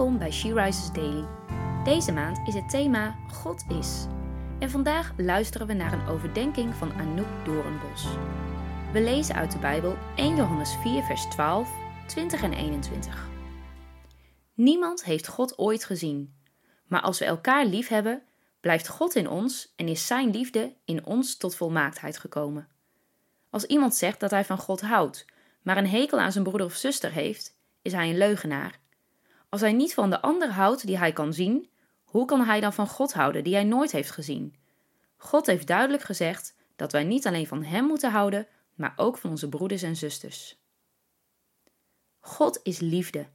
Welkom bij She Rises Daily. Deze maand is het thema God is. En vandaag luisteren we naar een overdenking van Anouk Doornbos. We lezen uit de Bijbel 1 Johannes 4, vers 12, 20 en 21. Niemand heeft God ooit gezien. Maar als we elkaar lief hebben, blijft God in ons en is Zijn liefde in ons tot volmaaktheid gekomen. Als iemand zegt dat hij van God houdt, maar een hekel aan zijn broeder of zuster heeft, is hij een leugenaar. Als hij niet van de ander houdt die hij kan zien, hoe kan hij dan van God houden die hij nooit heeft gezien? God heeft duidelijk gezegd dat wij niet alleen van Hem moeten houden, maar ook van onze broeders en zusters. God is liefde.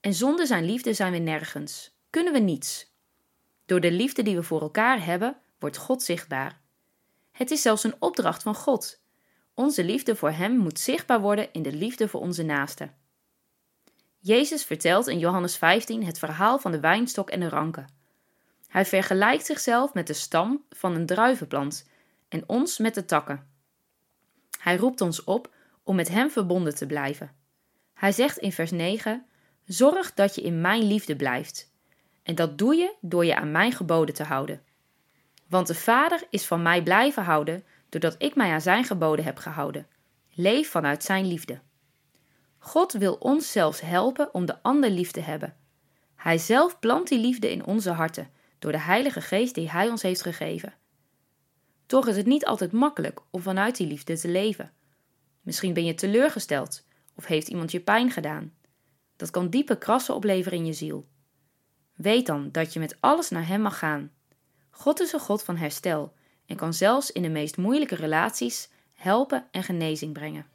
En zonder Zijn liefde zijn we nergens, kunnen we niets. Door de liefde die we voor elkaar hebben, wordt God zichtbaar. Het is zelfs een opdracht van God. Onze liefde voor Hem moet zichtbaar worden in de liefde voor onze naasten. Jezus vertelt in Johannes 15 het verhaal van de wijnstok en de ranken. Hij vergelijkt zichzelf met de stam van een druivenplant en ons met de takken. Hij roept ons op om met Hem verbonden te blijven. Hij zegt in vers 9: Zorg dat je in mijn liefde blijft. En dat doe je door je aan mijn geboden te houden. Want de Vader is van mij blijven houden, doordat ik mij aan zijn geboden heb gehouden. Leef vanuit zijn liefde. God wil ons zelfs helpen om de ander lief te hebben. Hij zelf plant die liefde in onze harten door de Heilige Geest die Hij ons heeft gegeven. Toch is het niet altijd makkelijk om vanuit die liefde te leven. Misschien ben je teleurgesteld of heeft iemand je pijn gedaan. Dat kan diepe krassen opleveren in je ziel. Weet dan dat je met alles naar Hem mag gaan. God is een God van herstel en kan zelfs in de meest moeilijke relaties helpen en genezing brengen.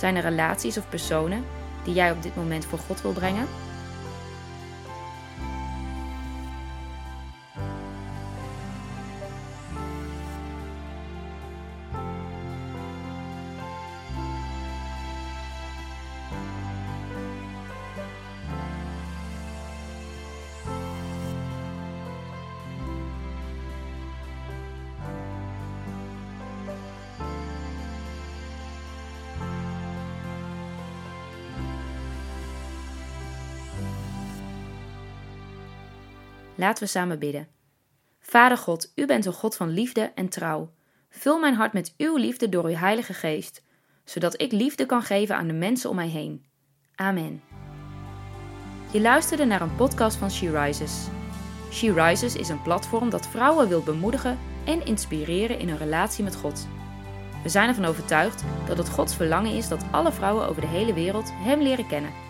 Zijn er relaties of personen die jij op dit moment voor God wil brengen? Laten we samen bidden. Vader God, u bent een God van liefde en trouw. Vul mijn hart met uw liefde door uw Heilige Geest, zodat ik liefde kan geven aan de mensen om mij heen. Amen. Je luisterde naar een podcast van She Rises. She Rises is een platform dat vrouwen wil bemoedigen en inspireren in hun relatie met God. We zijn ervan overtuigd dat het Gods verlangen is dat alle vrouwen over de hele wereld Hem leren kennen.